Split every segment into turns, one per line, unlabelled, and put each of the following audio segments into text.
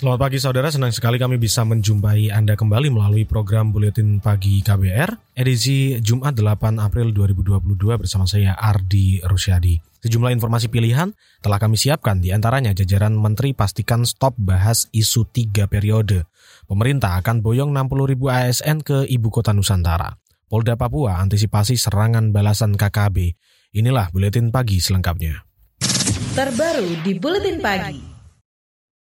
Selamat pagi saudara, senang sekali kami bisa menjumpai Anda kembali melalui program Buletin Pagi KBR, edisi Jumat 8 April 2022 bersama saya Ardi Rusyadi. Sejumlah informasi pilihan telah kami siapkan di antaranya jajaran Menteri pastikan stop bahas isu tiga periode. Pemerintah akan boyong 60 ribu ASN ke Ibu Kota Nusantara. Polda Papua antisipasi serangan balasan KKB. Inilah Buletin Pagi selengkapnya.
Terbaru di Buletin Pagi.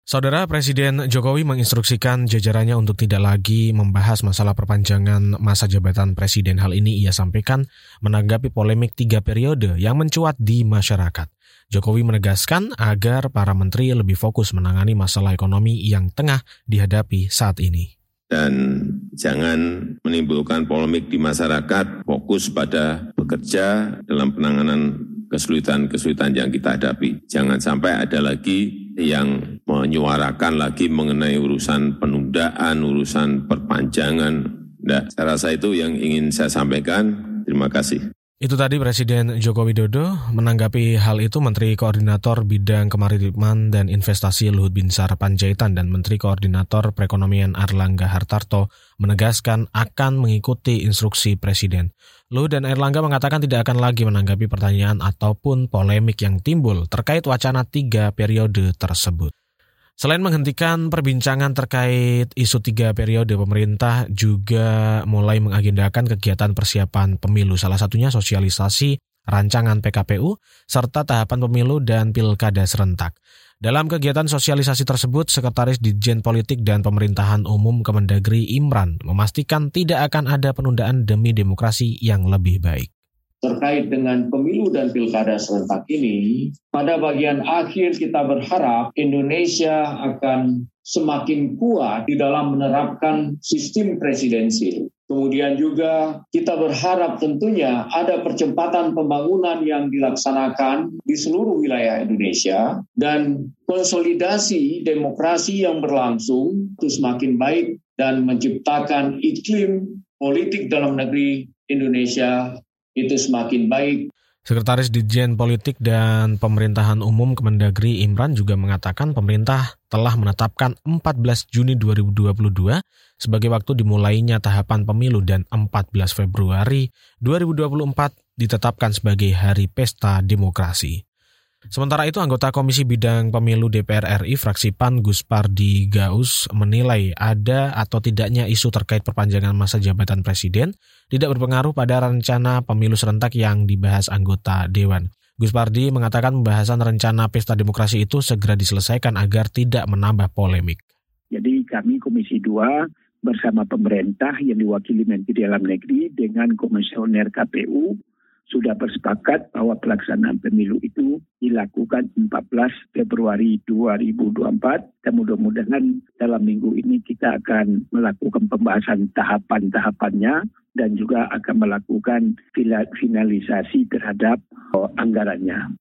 Saudara Presiden Jokowi menginstruksikan jajarannya untuk tidak lagi membahas masalah perpanjangan masa jabatan presiden. Hal ini ia sampaikan menanggapi polemik tiga periode yang mencuat di masyarakat. Jokowi menegaskan agar para menteri lebih fokus menangani masalah ekonomi yang tengah dihadapi saat ini.
Dan jangan menimbulkan polemik di masyarakat, fokus pada bekerja dalam penanganan kesulitan-kesulitan yang kita hadapi. Jangan sampai ada lagi yang menyuarakan lagi mengenai urusan penundaan, urusan perpanjangan. Nah, saya rasa itu yang ingin saya sampaikan. Terima kasih.
Itu tadi Presiden Joko Widodo menanggapi hal itu Menteri Koordinator Bidang Kemaritiman dan Investasi Luhut Binsar Panjaitan dan Menteri Koordinator Perekonomian Arlangga Hartarto menegaskan akan mengikuti instruksi Presiden. Luhut dan Erlangga mengatakan tidak akan lagi menanggapi pertanyaan ataupun polemik yang timbul terkait wacana tiga periode tersebut. Selain menghentikan perbincangan terkait isu tiga periode, pemerintah juga mulai mengagendakan kegiatan persiapan pemilu, salah satunya sosialisasi rancangan PKPU, serta tahapan pemilu dan pilkada serentak. Dalam kegiatan sosialisasi tersebut, Sekretaris Ditjen Politik dan Pemerintahan Umum Kemendagri Imran memastikan tidak akan ada penundaan demi demokrasi yang lebih baik
terkait dengan pemilu dan pilkada serentak ini, pada bagian akhir kita berharap Indonesia akan semakin kuat di dalam menerapkan sistem presidensil. Kemudian juga kita berharap tentunya ada percepatan pembangunan yang dilaksanakan di seluruh wilayah Indonesia dan konsolidasi demokrasi yang berlangsung itu semakin baik dan menciptakan iklim politik dalam negeri Indonesia itu semakin baik.
Sekretaris Ditjen Politik dan Pemerintahan Umum Kemendagri Imran juga mengatakan pemerintah telah menetapkan 14 Juni 2022 sebagai waktu dimulainya tahapan pemilu dan 14 Februari 2024 ditetapkan sebagai Hari Pesta Demokrasi. Sementara itu, anggota Komisi Bidang Pemilu DPR RI fraksi PAN Gus Pardi Gaus menilai ada atau tidaknya isu terkait perpanjangan masa jabatan presiden tidak berpengaruh pada rencana pemilu serentak yang dibahas anggota Dewan. Gus Pardi mengatakan pembahasan rencana pesta demokrasi itu segera diselesaikan agar tidak menambah polemik.
Jadi kami Komisi 2 bersama pemerintah yang diwakili Menteri Dalam Negeri dengan Komisioner KPU sudah bersepakat bahwa pelaksanaan pemilu itu dilakukan 14 Februari 2024 dan mudah-mudahan dalam minggu ini kita akan melakukan pembahasan tahapan-tahapannya dan juga akan melakukan finalisasi terhadap oh, anggarannya.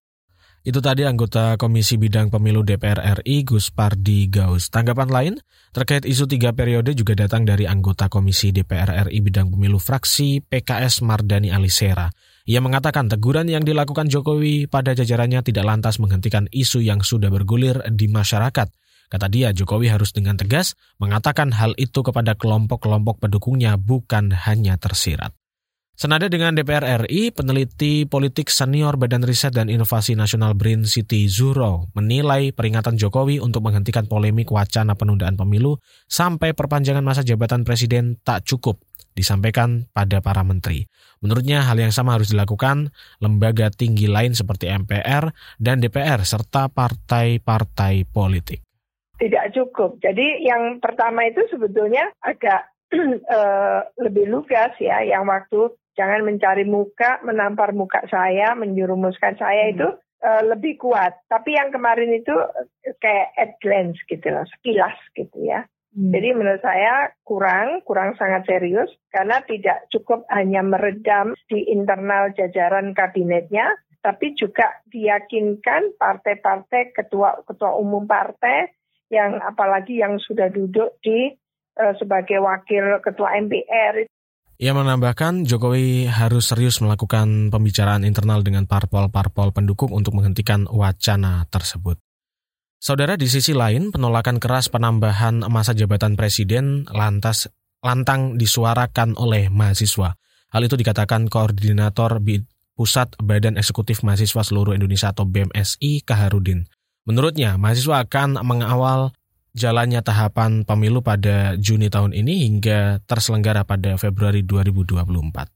Itu tadi anggota Komisi Bidang Pemilu DPR RI Gus Pardi Gaus. Tanggapan lain terkait isu tiga periode juga datang dari anggota Komisi DPR RI Bidang Pemilu fraksi PKS Mardani Alisera. Ia mengatakan teguran yang dilakukan Jokowi pada jajarannya tidak lantas menghentikan isu yang sudah bergulir di masyarakat. Kata dia, Jokowi harus dengan tegas mengatakan hal itu kepada kelompok-kelompok pendukungnya bukan hanya tersirat. Senada dengan DPR RI, peneliti politik senior Badan Riset dan Inovasi Nasional BRIN Siti Zuro menilai peringatan Jokowi untuk menghentikan polemik wacana penundaan pemilu sampai perpanjangan masa jabatan presiden tak cukup disampaikan pada para menteri. Menurutnya hal yang sama harus dilakukan lembaga tinggi lain seperti MPR dan DPR serta partai-partai politik.
Tidak cukup. Jadi yang pertama itu sebetulnya agak uh, lebih lugas ya, yang waktu jangan mencari muka, menampar muka saya, menjurumuskan saya hmm. itu uh, lebih kuat. Tapi yang kemarin itu kayak at glance gitu loh, sekilas gitu ya. Hmm. Jadi menurut saya kurang, kurang sangat serius karena tidak cukup hanya meredam di internal jajaran kabinetnya, tapi juga diyakinkan partai-partai ketua ketua umum partai yang apalagi yang sudah duduk di uh, sebagai wakil ketua MPR.
Ia menambahkan Jokowi harus serius melakukan pembicaraan internal dengan parpol-parpol pendukung untuk menghentikan wacana tersebut. Saudara di sisi lain, penolakan keras penambahan masa jabatan presiden lantas lantang disuarakan oleh mahasiswa. Hal itu dikatakan koordinator Pusat Badan Eksekutif Mahasiswa Seluruh Indonesia atau BMSI Kaharudin. Menurutnya, mahasiswa akan mengawal jalannya tahapan pemilu pada Juni tahun ini hingga terselenggara pada Februari 2024.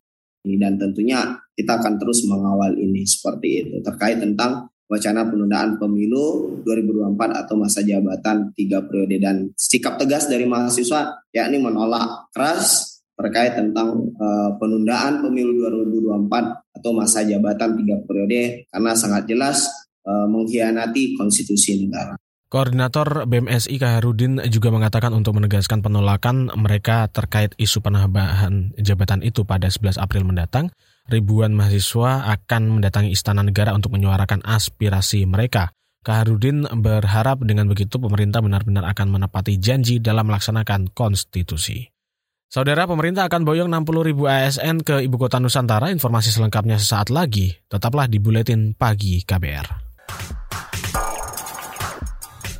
Dan tentunya kita akan terus mengawal ini seperti itu terkait tentang wacana penundaan pemilu 2024 atau masa jabatan tiga periode dan sikap tegas dari mahasiswa yakni menolak keras terkait tentang uh, penundaan pemilu 2024 atau masa jabatan tiga periode karena sangat jelas uh, mengkhianati konstitusi negara.
Koordinator BMSI Kaharudin juga mengatakan untuk menegaskan penolakan mereka terkait isu penambahan jabatan itu pada 11 April mendatang, ribuan mahasiswa akan mendatangi Istana Negara untuk menyuarakan aspirasi mereka. Kaharudin berharap dengan begitu pemerintah benar-benar akan menepati janji dalam melaksanakan konstitusi. Saudara pemerintah akan boyong 60 ribu ASN ke Ibu Kota Nusantara. Informasi selengkapnya sesaat lagi. Tetaplah di Buletin Pagi KBR.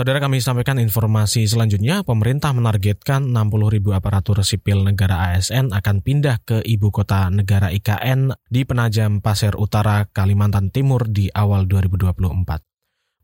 Saudara kami sampaikan informasi selanjutnya, pemerintah menargetkan 60 ribu aparatur sipil negara ASN akan pindah ke ibu kota negara IKN di Penajam Pasir Utara, Kalimantan Timur di awal 2024.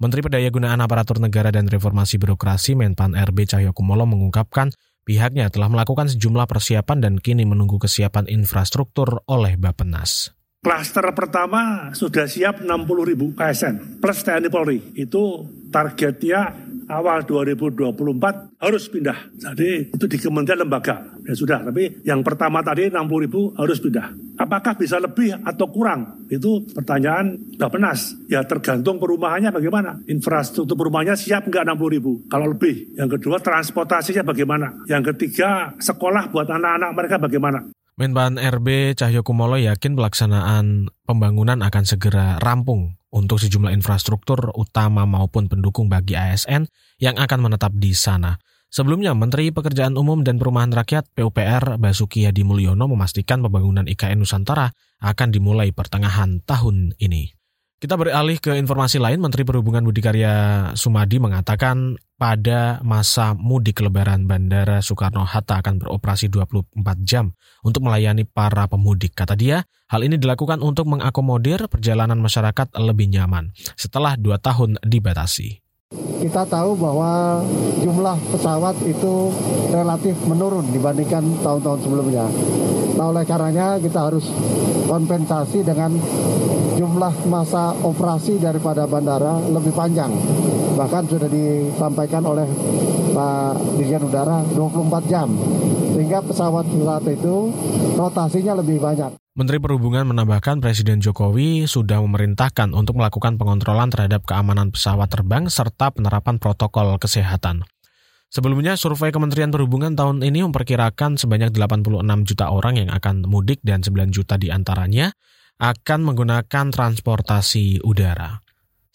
Menteri Pendayagunaan Aparatur Negara dan Reformasi Birokrasi Menpan RB Cahyokumolo mengungkapkan pihaknya telah melakukan sejumlah persiapan dan kini menunggu kesiapan infrastruktur oleh Bapenas.
Klaster pertama sudah siap 60 ribu KSN plus TNI Polri. Itu targetnya awal 2024 harus pindah. Jadi itu di kementerian lembaga. Ya sudah, tapi yang pertama tadi 60 ribu harus pindah. Apakah bisa lebih atau kurang? Itu pertanyaan penas. Ya tergantung perumahannya bagaimana. Infrastruktur perumahannya siap nggak 60 ribu? Kalau lebih. Yang kedua transportasinya bagaimana? Yang ketiga sekolah buat anak-anak mereka bagaimana?
Menpan RB Cahyokumolo yakin pelaksanaan pembangunan akan segera rampung untuk sejumlah infrastruktur utama maupun pendukung bagi ASN yang akan menetap di sana. Sebelumnya, Menteri Pekerjaan Umum dan Perumahan Rakyat PUPR Basuki Hadi Mulyono memastikan pembangunan IKN Nusantara akan dimulai pertengahan tahun ini. Kita beralih ke informasi lain, Menteri Perhubungan Budi Karya Sumadi mengatakan pada masa mudik lebaran Bandara Soekarno-Hatta akan beroperasi 24 jam untuk melayani para pemudik. Kata dia, hal ini dilakukan untuk mengakomodir perjalanan masyarakat lebih nyaman setelah dua tahun dibatasi.
Kita tahu bahwa jumlah pesawat itu relatif menurun dibandingkan tahun-tahun sebelumnya. Nah oleh karenanya kita harus kompensasi dengan jumlah masa operasi daripada bandara lebih panjang. Bahkan sudah disampaikan oleh Pak Dirjen Udara 24 jam. Sehingga pesawat-pesawat itu rotasinya lebih banyak.
Menteri Perhubungan menambahkan Presiden Jokowi sudah memerintahkan untuk melakukan pengontrolan terhadap keamanan pesawat terbang serta penerapan protokol kesehatan. Sebelumnya, survei Kementerian Perhubungan tahun ini memperkirakan sebanyak 86 juta orang yang akan mudik dan 9 juta di antaranya akan menggunakan transportasi udara.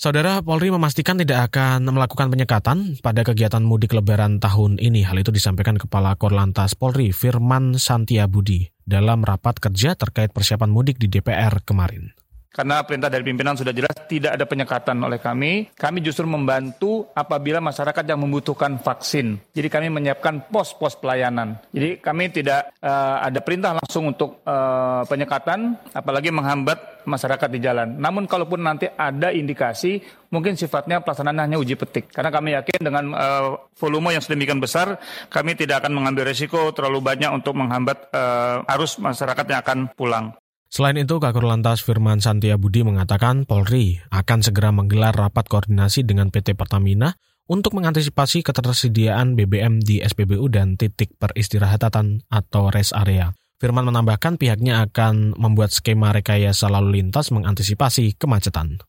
Saudara Polri memastikan tidak akan melakukan penyekatan pada kegiatan mudik lebaran tahun ini. Hal itu disampaikan Kepala Korlantas Polri Firman Santiabudi dalam rapat kerja terkait persiapan mudik di DPR kemarin.
Karena perintah dari pimpinan sudah jelas tidak ada penyekatan oleh kami. Kami justru membantu apabila masyarakat yang membutuhkan vaksin. Jadi kami menyiapkan pos-pos pelayanan. Jadi kami tidak uh, ada perintah langsung untuk uh, penyekatan, apalagi menghambat masyarakat di jalan. Namun kalaupun nanti ada indikasi, mungkin sifatnya pelaksanaan hanya uji petik. Karena kami yakin dengan uh, volume yang sedemikian besar, kami tidak akan mengambil resiko terlalu banyak untuk menghambat uh, arus masyarakat yang akan pulang.
Selain itu, Kakor Lantas Firman Santia Budi mengatakan Polri akan segera menggelar rapat koordinasi dengan PT Pertamina untuk mengantisipasi ketersediaan BBM di SPBU dan titik peristirahatan atau rest area. Firman menambahkan pihaknya akan membuat skema rekayasa lalu lintas mengantisipasi kemacetan.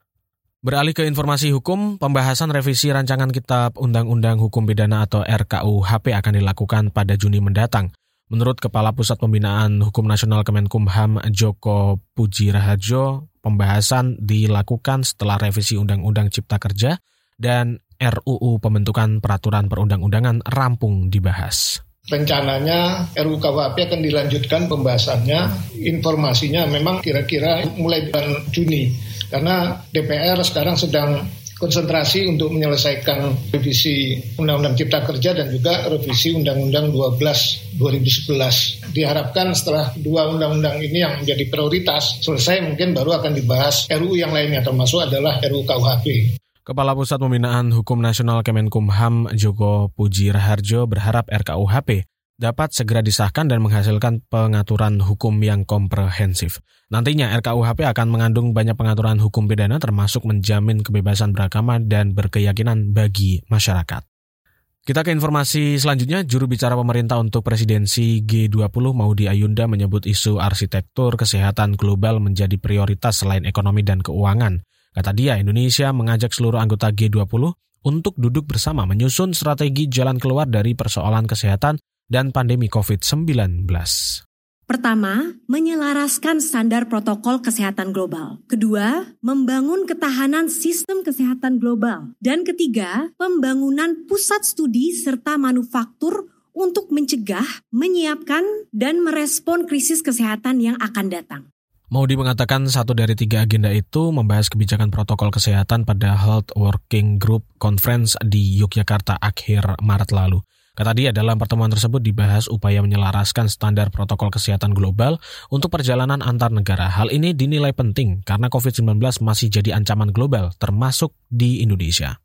Beralih ke informasi hukum, pembahasan revisi rancangan Kitab Undang-Undang Hukum Pidana atau RKUHP akan dilakukan pada Juni mendatang. Menurut Kepala Pusat Pembinaan Hukum Nasional Kemenkumham Joko Puji Raharjo, pembahasan dilakukan setelah revisi Undang-Undang Cipta Kerja dan RUU Pembentukan Peraturan Perundang-undangan rampung dibahas.
Rencananya RUU KUHP akan dilanjutkan pembahasannya. Informasinya memang kira-kira mulai bulan Juni. Karena DPR sekarang sedang konsentrasi untuk menyelesaikan revisi Undang-Undang Cipta Kerja dan juga revisi Undang-Undang 12 2011. Diharapkan setelah dua undang-undang ini yang menjadi prioritas selesai mungkin baru akan dibahas RUU yang lainnya termasuk adalah RUU KUHP.
Kepala Pusat Pembinaan Hukum Nasional Kemenkumham Joko Puji Raharjo berharap RKUHP dapat segera disahkan dan menghasilkan pengaturan hukum yang komprehensif. Nantinya RKUHP akan mengandung banyak pengaturan hukum pidana termasuk menjamin kebebasan beragama dan berkeyakinan bagi masyarakat. Kita ke informasi selanjutnya, juru bicara pemerintah untuk presidensi G20 Maudi Ayunda menyebut isu arsitektur kesehatan global menjadi prioritas selain ekonomi dan keuangan. Kata dia, Indonesia mengajak seluruh anggota G20 untuk duduk bersama menyusun strategi jalan keluar dari persoalan kesehatan dan pandemi COVID-19.
Pertama, menyelaraskan standar protokol kesehatan global. Kedua, membangun ketahanan sistem kesehatan global. Dan ketiga, pembangunan pusat studi serta manufaktur untuk mencegah, menyiapkan, dan merespon krisis kesehatan yang akan datang.
Maudi mengatakan satu dari tiga agenda itu membahas kebijakan protokol kesehatan pada Health Working Group Conference di Yogyakarta akhir Maret lalu. Kata dia, dalam pertemuan tersebut dibahas upaya menyelaraskan standar protokol kesehatan global untuk perjalanan antar negara. Hal ini dinilai penting karena COVID-19 masih jadi ancaman global, termasuk di Indonesia.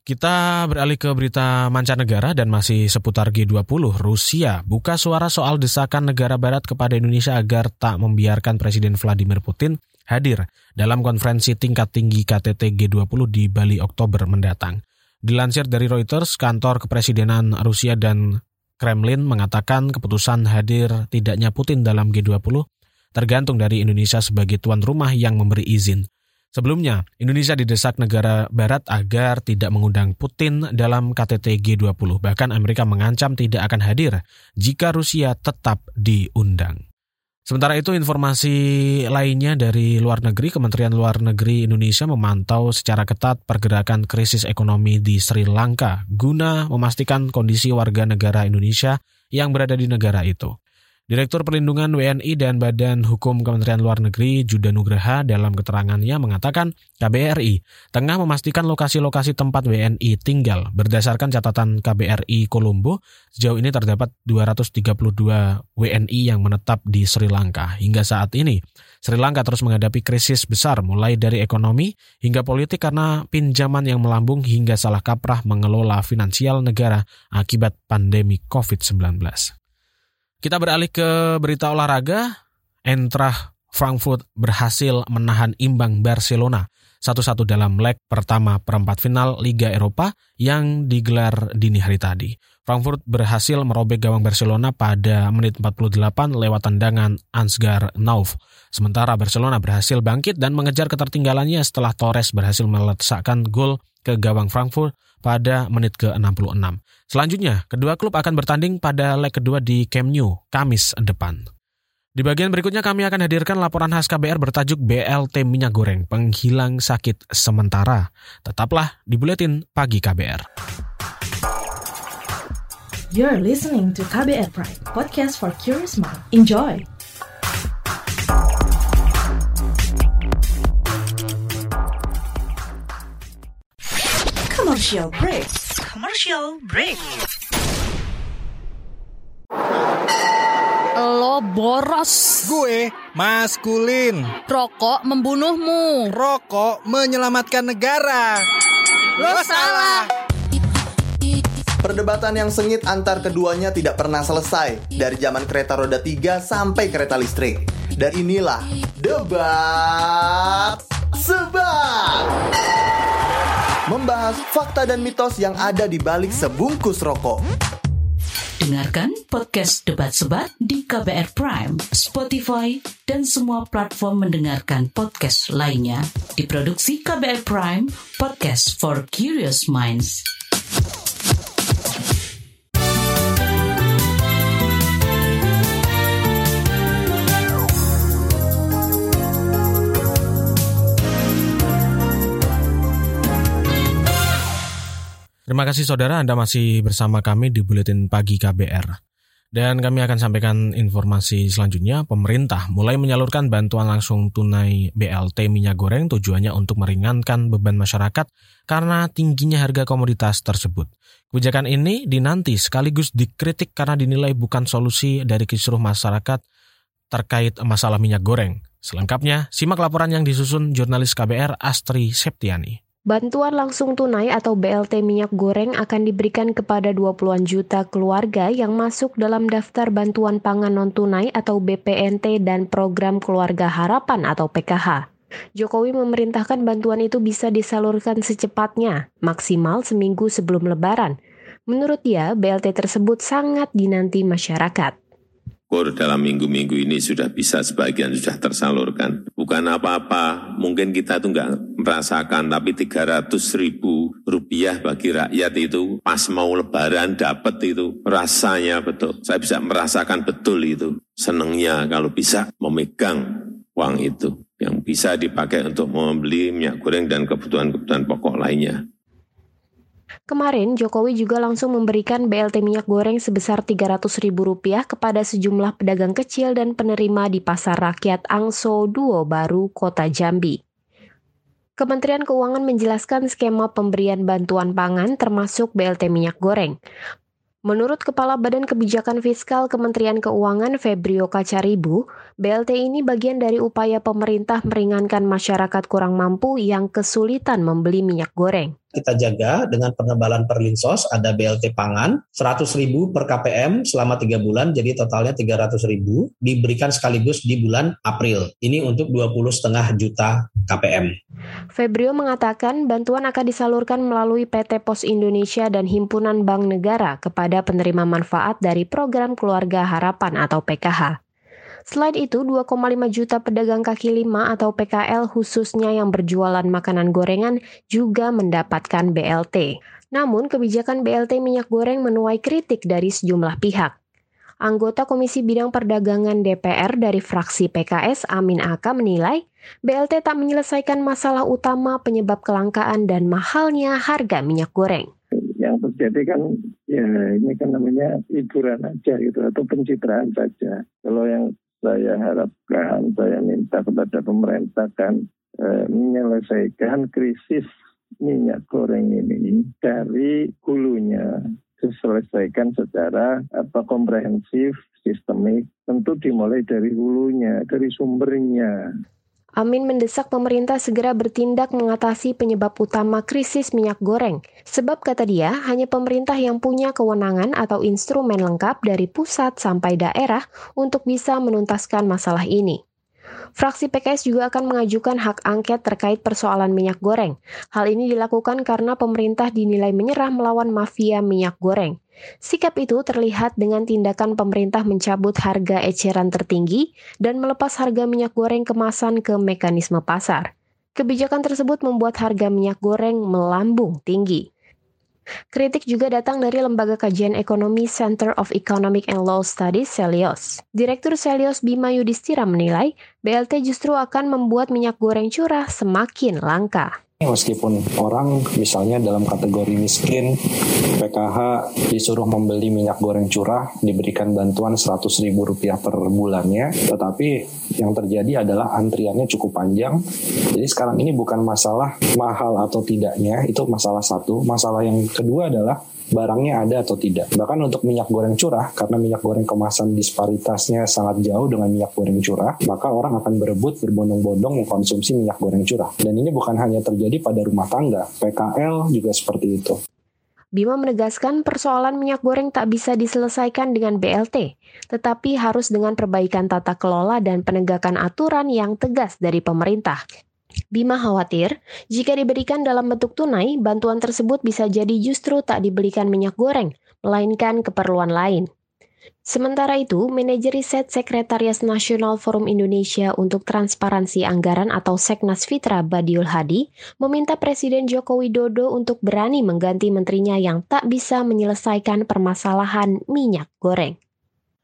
Kita beralih ke berita mancanegara dan masih seputar G20. Rusia buka suara soal desakan negara barat kepada Indonesia agar tak membiarkan Presiden Vladimir Putin hadir dalam konferensi tingkat tinggi KTT G20 di Bali Oktober mendatang. Dilansir dari Reuters, kantor kepresidenan Rusia dan Kremlin mengatakan keputusan hadir tidaknya Putin dalam G20 tergantung dari Indonesia sebagai tuan rumah yang memberi izin. Sebelumnya, Indonesia didesak negara barat agar tidak mengundang Putin dalam KTT G20. Bahkan Amerika mengancam tidak akan hadir jika Rusia tetap diundang. Sementara itu informasi lainnya dari luar negeri, Kementerian Luar Negeri Indonesia memantau secara ketat pergerakan krisis ekonomi di Sri Lanka guna memastikan kondisi warga negara Indonesia yang berada di negara itu. Direktur Perlindungan WNI dan Badan Hukum Kementerian Luar Negeri Juda Nugraha dalam keterangannya mengatakan KBRI tengah memastikan lokasi-lokasi tempat WNI tinggal. Berdasarkan catatan KBRI Kolombo, sejauh ini terdapat 232 WNI yang menetap di Sri Lanka. Hingga saat ini, Sri Lanka terus menghadapi krisis besar mulai dari ekonomi hingga politik karena pinjaman yang melambung hingga salah kaprah mengelola finansial negara akibat pandemi COVID-19. Kita beralih ke berita olahraga. Entrah Frankfurt berhasil menahan imbang Barcelona satu-satu dalam leg pertama perempat final Liga Eropa yang digelar dini hari tadi. Frankfurt berhasil merobek gawang Barcelona pada menit 48 lewat tendangan Ansgar Nauf. Sementara Barcelona berhasil bangkit dan mengejar ketertinggalannya setelah Torres berhasil meletakkan gol ke gawang Frankfurt pada menit ke-66. Selanjutnya, kedua klub akan bertanding pada leg kedua di Camp Nou, Kamis depan. Di bagian berikutnya kami akan hadirkan laporan khas KBR bertajuk BLT Minyak Goreng Penghilang Sakit Sementara. Tetaplah di Buletin Pagi KBR.
You're listening to KBR Pride, podcast for curious mind. Enjoy! Commercial break. Commercial break.
Lo boros.
Gue maskulin.
Rokok membunuhmu.
Rokok menyelamatkan negara.
Lo, Lo salah. salah.
Perdebatan yang sengit antar keduanya tidak pernah selesai dari zaman kereta roda 3 sampai kereta listrik. Dan inilah debat sebat. Membahas fakta dan mitos yang ada di balik sebungkus rokok.
Dengarkan podcast Debat Sebat di KBR Prime, Spotify, dan semua platform mendengarkan podcast lainnya. Diproduksi KBR Prime, podcast for curious minds.
Terima kasih saudara Anda masih bersama kami di Buletin Pagi KBR. Dan kami akan sampaikan informasi selanjutnya. Pemerintah mulai menyalurkan bantuan langsung tunai BLT minyak goreng tujuannya untuk meringankan beban masyarakat karena tingginya harga komoditas tersebut. Kebijakan ini dinanti sekaligus dikritik karena dinilai bukan solusi dari kisruh masyarakat terkait masalah minyak goreng. Selengkapnya, simak laporan yang disusun jurnalis KBR Astri Septiani.
Bantuan langsung tunai atau BLT minyak goreng akan diberikan kepada 20-an juta keluarga yang masuk dalam daftar bantuan pangan non-tunai atau BPNT dan program Keluarga Harapan atau PKH. Jokowi memerintahkan bantuan itu bisa disalurkan secepatnya, maksimal seminggu sebelum lebaran. Menurut dia, BLT tersebut sangat dinanti masyarakat
syukur dalam minggu-minggu ini sudah bisa sebagian sudah tersalurkan. Bukan apa-apa, mungkin kita tuh nggak merasakan, tapi 300 ribu rupiah bagi rakyat itu pas mau lebaran dapat itu rasanya betul. Saya bisa merasakan betul itu. Senangnya kalau bisa memegang uang itu yang bisa dipakai untuk membeli minyak goreng dan kebutuhan-kebutuhan pokok lainnya.
Kemarin, Jokowi juga langsung memberikan BLT minyak goreng sebesar Rp300.000 kepada sejumlah pedagang kecil dan penerima di Pasar Rakyat Angso Duo Baru, Kota Jambi. Kementerian Keuangan menjelaskan skema pemberian bantuan pangan termasuk BLT minyak goreng. Menurut Kepala Badan Kebijakan Fiskal Kementerian Keuangan Febrio Kacaribu, BLT ini bagian dari upaya pemerintah meringankan masyarakat kurang mampu yang kesulitan membeli minyak goreng
kita jaga dengan penebalan perlinsos ada BLT pangan 100 ribu per KPM selama tiga bulan jadi totalnya 300 ribu diberikan sekaligus di bulan April ini untuk 20 setengah juta KPM.
Febrio mengatakan bantuan akan disalurkan melalui PT Pos Indonesia dan Himpunan Bank Negara kepada penerima manfaat dari program Keluarga Harapan atau PKH. Selain itu, 2,5 juta pedagang kaki lima atau PKL khususnya yang berjualan makanan gorengan juga mendapatkan BLT. Namun, kebijakan BLT minyak goreng menuai kritik dari sejumlah pihak. Anggota Komisi Bidang Perdagangan DPR dari fraksi PKS Amin Aka menilai BLT tak menyelesaikan masalah utama penyebab kelangkaan dan mahalnya harga minyak goreng
yang terjadi kan ya ini kan namanya hiburan aja gitu atau pencitraan saja. Kalau yang saya harapkan, saya minta kepada pemerintah kan eh, menyelesaikan krisis minyak goreng ini dari hulunya diselesaikan secara apa komprehensif, sistemik, tentu dimulai dari hulunya, dari sumbernya.
Amin mendesak pemerintah segera bertindak mengatasi penyebab utama krisis minyak goreng. Sebab kata dia, hanya pemerintah yang punya kewenangan atau instrumen lengkap dari pusat sampai daerah untuk bisa menuntaskan masalah ini. Fraksi PKS juga akan mengajukan hak angket terkait persoalan minyak goreng. Hal ini dilakukan karena pemerintah dinilai menyerah melawan mafia minyak goreng. Sikap itu terlihat dengan tindakan pemerintah mencabut harga eceran tertinggi dan melepas harga minyak goreng kemasan ke mekanisme pasar. Kebijakan tersebut membuat harga minyak goreng melambung tinggi. Kritik juga datang dari Lembaga Kajian Ekonomi Center of Economic and Law Studies Celios. Direktur Celios Bima Yudhistira menilai, BLT justru akan membuat minyak goreng curah semakin langka.
Meskipun orang misalnya dalam kategori miskin, PKH disuruh membeli minyak goreng curah, diberikan bantuan 100 ribu rupiah per bulannya, tetapi yang terjadi adalah antriannya cukup panjang. Jadi sekarang ini bukan masalah mahal atau tidaknya, itu masalah satu. Masalah yang kedua adalah barangnya ada atau tidak. Bahkan untuk minyak goreng curah, karena minyak goreng kemasan disparitasnya sangat jauh dengan minyak goreng curah, maka orang akan berebut berbondong-bondong mengkonsumsi minyak goreng curah. Dan ini bukan hanya terjadi pada rumah tangga, PKL juga seperti itu.
Bima menegaskan persoalan minyak goreng tak bisa diselesaikan dengan BLT, tetapi harus dengan perbaikan tata kelola dan penegakan aturan yang tegas dari pemerintah. Bima khawatir, jika diberikan dalam bentuk tunai, bantuan tersebut bisa jadi justru tak dibelikan minyak goreng, melainkan keperluan lain. Sementara itu, manajer riset Sekretariat Nasional Forum Indonesia untuk Transparansi Anggaran atau Seknas Fitra Badiul Hadi meminta Presiden Joko Widodo untuk berani mengganti menterinya yang tak bisa menyelesaikan permasalahan minyak goreng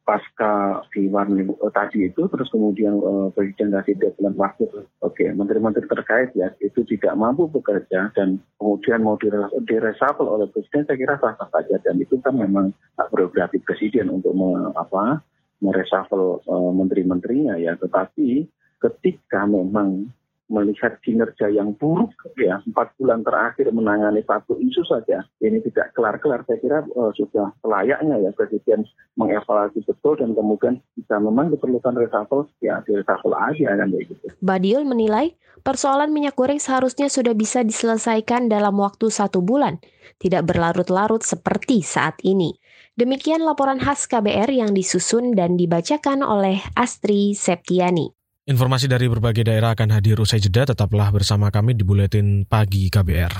pasca di warning uh, tadi itu terus kemudian uh, presiden kasih deadline waktu. Oke okay, menteri-menteri terkait ya itu tidak mampu bekerja dan kemudian mau diresapel oleh presiden saya kira sah sah saja. Dan itu kan memang hak prerogatif presiden untuk me, apa meresapel uh, menteri-menterinya ya. Tetapi ketika memang melihat kinerja yang buruk ya empat bulan terakhir menangani satu isu saja ini tidak kelar-kelar saya kira uh, sudah layaknya ya presiden mengevaluasi betul dan kemudian bisa memang diperlukan reshuffle ya di reshuffle aja kan kayak gitu.
Badiul menilai persoalan minyak goreng seharusnya sudah bisa diselesaikan dalam waktu satu bulan tidak berlarut-larut seperti saat ini. Demikian laporan khas KBR yang disusun dan dibacakan oleh Astri Septiani.
Informasi dari berbagai daerah akan hadir usai jeda, tetaplah bersama kami di Buletin Pagi KBR.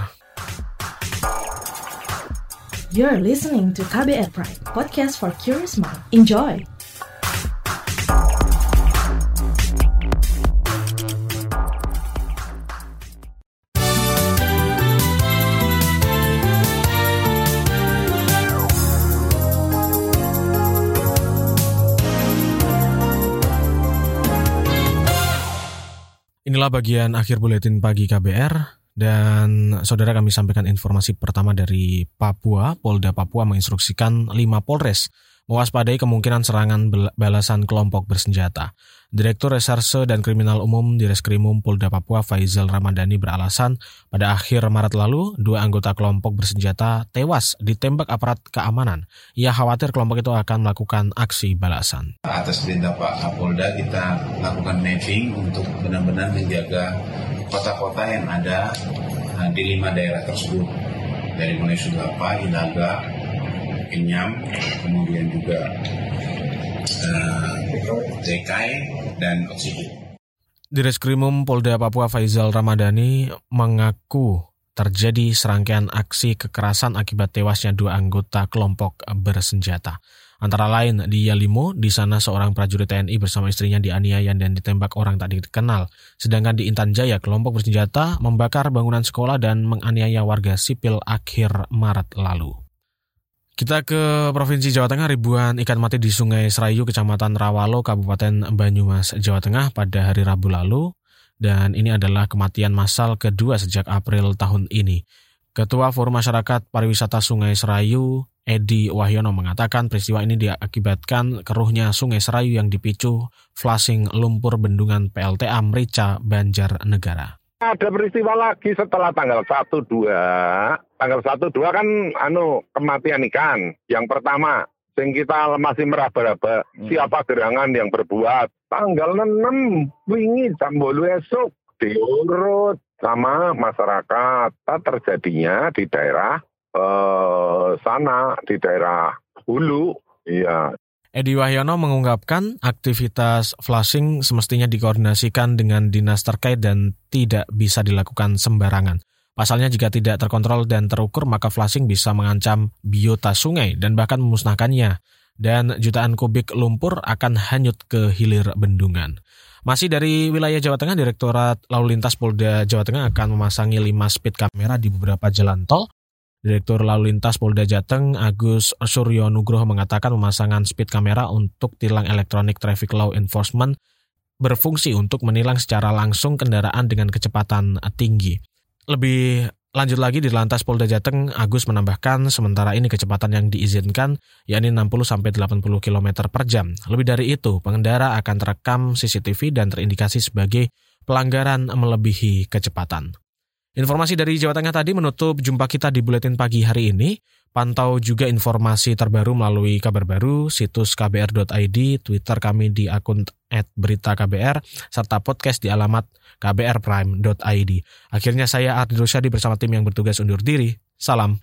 You're listening to KBR Pride, podcast for curious mind. Enjoy!
Inilah bagian akhir buletin pagi KBR dan saudara kami sampaikan informasi pertama dari Papua. Polda Papua menginstruksikan lima Polres mewaspadai kemungkinan serangan balasan kelompok bersenjata. Direktur Reserse dan Kriminal Umum di Reskrimum Polda Papua Faizal Ramadhani beralasan pada akhir Maret lalu dua anggota kelompok bersenjata tewas ditembak aparat keamanan. Ia khawatir kelompok itu akan melakukan aksi balasan.
Atas perintah Pak Kapolda kita lakukan mapping untuk benar-benar menjaga kota-kota yang ada uh, di lima daerah tersebut dari mulai Sugapa, Ilaga, Kenyam, kemudian juga uh, dan oksigen.
Direskrimum Polda Papua Faizal Ramadhani mengaku terjadi serangkaian aksi kekerasan akibat tewasnya dua anggota kelompok bersenjata. Antara lain di Yalimo, di sana seorang prajurit TNI bersama istrinya dianiaya dan ditembak orang tak dikenal. Sedangkan di Intan Jaya, kelompok bersenjata membakar bangunan sekolah dan menganiaya warga sipil akhir Maret lalu. Kita ke Provinsi Jawa Tengah, ribuan ikan mati di Sungai Serayu, Kecamatan Rawalo, Kabupaten Banyumas, Jawa Tengah pada hari Rabu lalu. Dan ini adalah kematian massal kedua sejak April tahun ini. Ketua Forum Masyarakat Pariwisata Sungai Serayu, Edi Wahyono mengatakan peristiwa ini diakibatkan keruhnya Sungai Serayu yang dipicu flushing lumpur bendungan PLTA Merica Banjarnegara.
Ada peristiwa lagi setelah tanggal 1 2. Tanggal 1 2 kan anu kematian ikan. Yang pertama, sing kita masih meraba-raba hmm. siapa gerangan yang berbuat. Tanggal 6 wingi jam esok diurut sama masyarakat. Terjadinya di daerah eh, sana, di daerah hulu. Iya,
Edi Wahyono mengungkapkan aktivitas flushing semestinya dikoordinasikan dengan dinas terkait dan tidak bisa dilakukan sembarangan. Pasalnya jika tidak terkontrol dan terukur maka flushing bisa mengancam biota sungai dan bahkan memusnahkannya. Dan jutaan kubik lumpur akan hanyut ke hilir bendungan. Masih dari wilayah Jawa Tengah, Direktorat Lalu Lintas Polda Jawa Tengah akan memasangi 5 speed kamera di beberapa jalan tol Direktur Lalu Lintas Polda Jateng Agus Suryo Nugroho mengatakan pemasangan speed kamera untuk tilang elektronik traffic law enforcement berfungsi untuk menilang secara langsung kendaraan dengan kecepatan tinggi. Lebih lanjut lagi di lantas Polda Jateng, Agus menambahkan sementara ini kecepatan yang diizinkan yakni 60-80 km per jam. Lebih dari itu, pengendara akan terekam CCTV dan terindikasi sebagai pelanggaran melebihi kecepatan. Informasi dari Jawa Tengah tadi menutup jumpa kita di Buletin Pagi hari ini. Pantau juga informasi terbaru melalui kabar baru, situs kbr.id, Twitter kami di akun @beritaKBR, serta podcast di alamat kbrprime.id. Akhirnya saya Ardi Rusyadi bersama tim yang bertugas undur diri. Salam.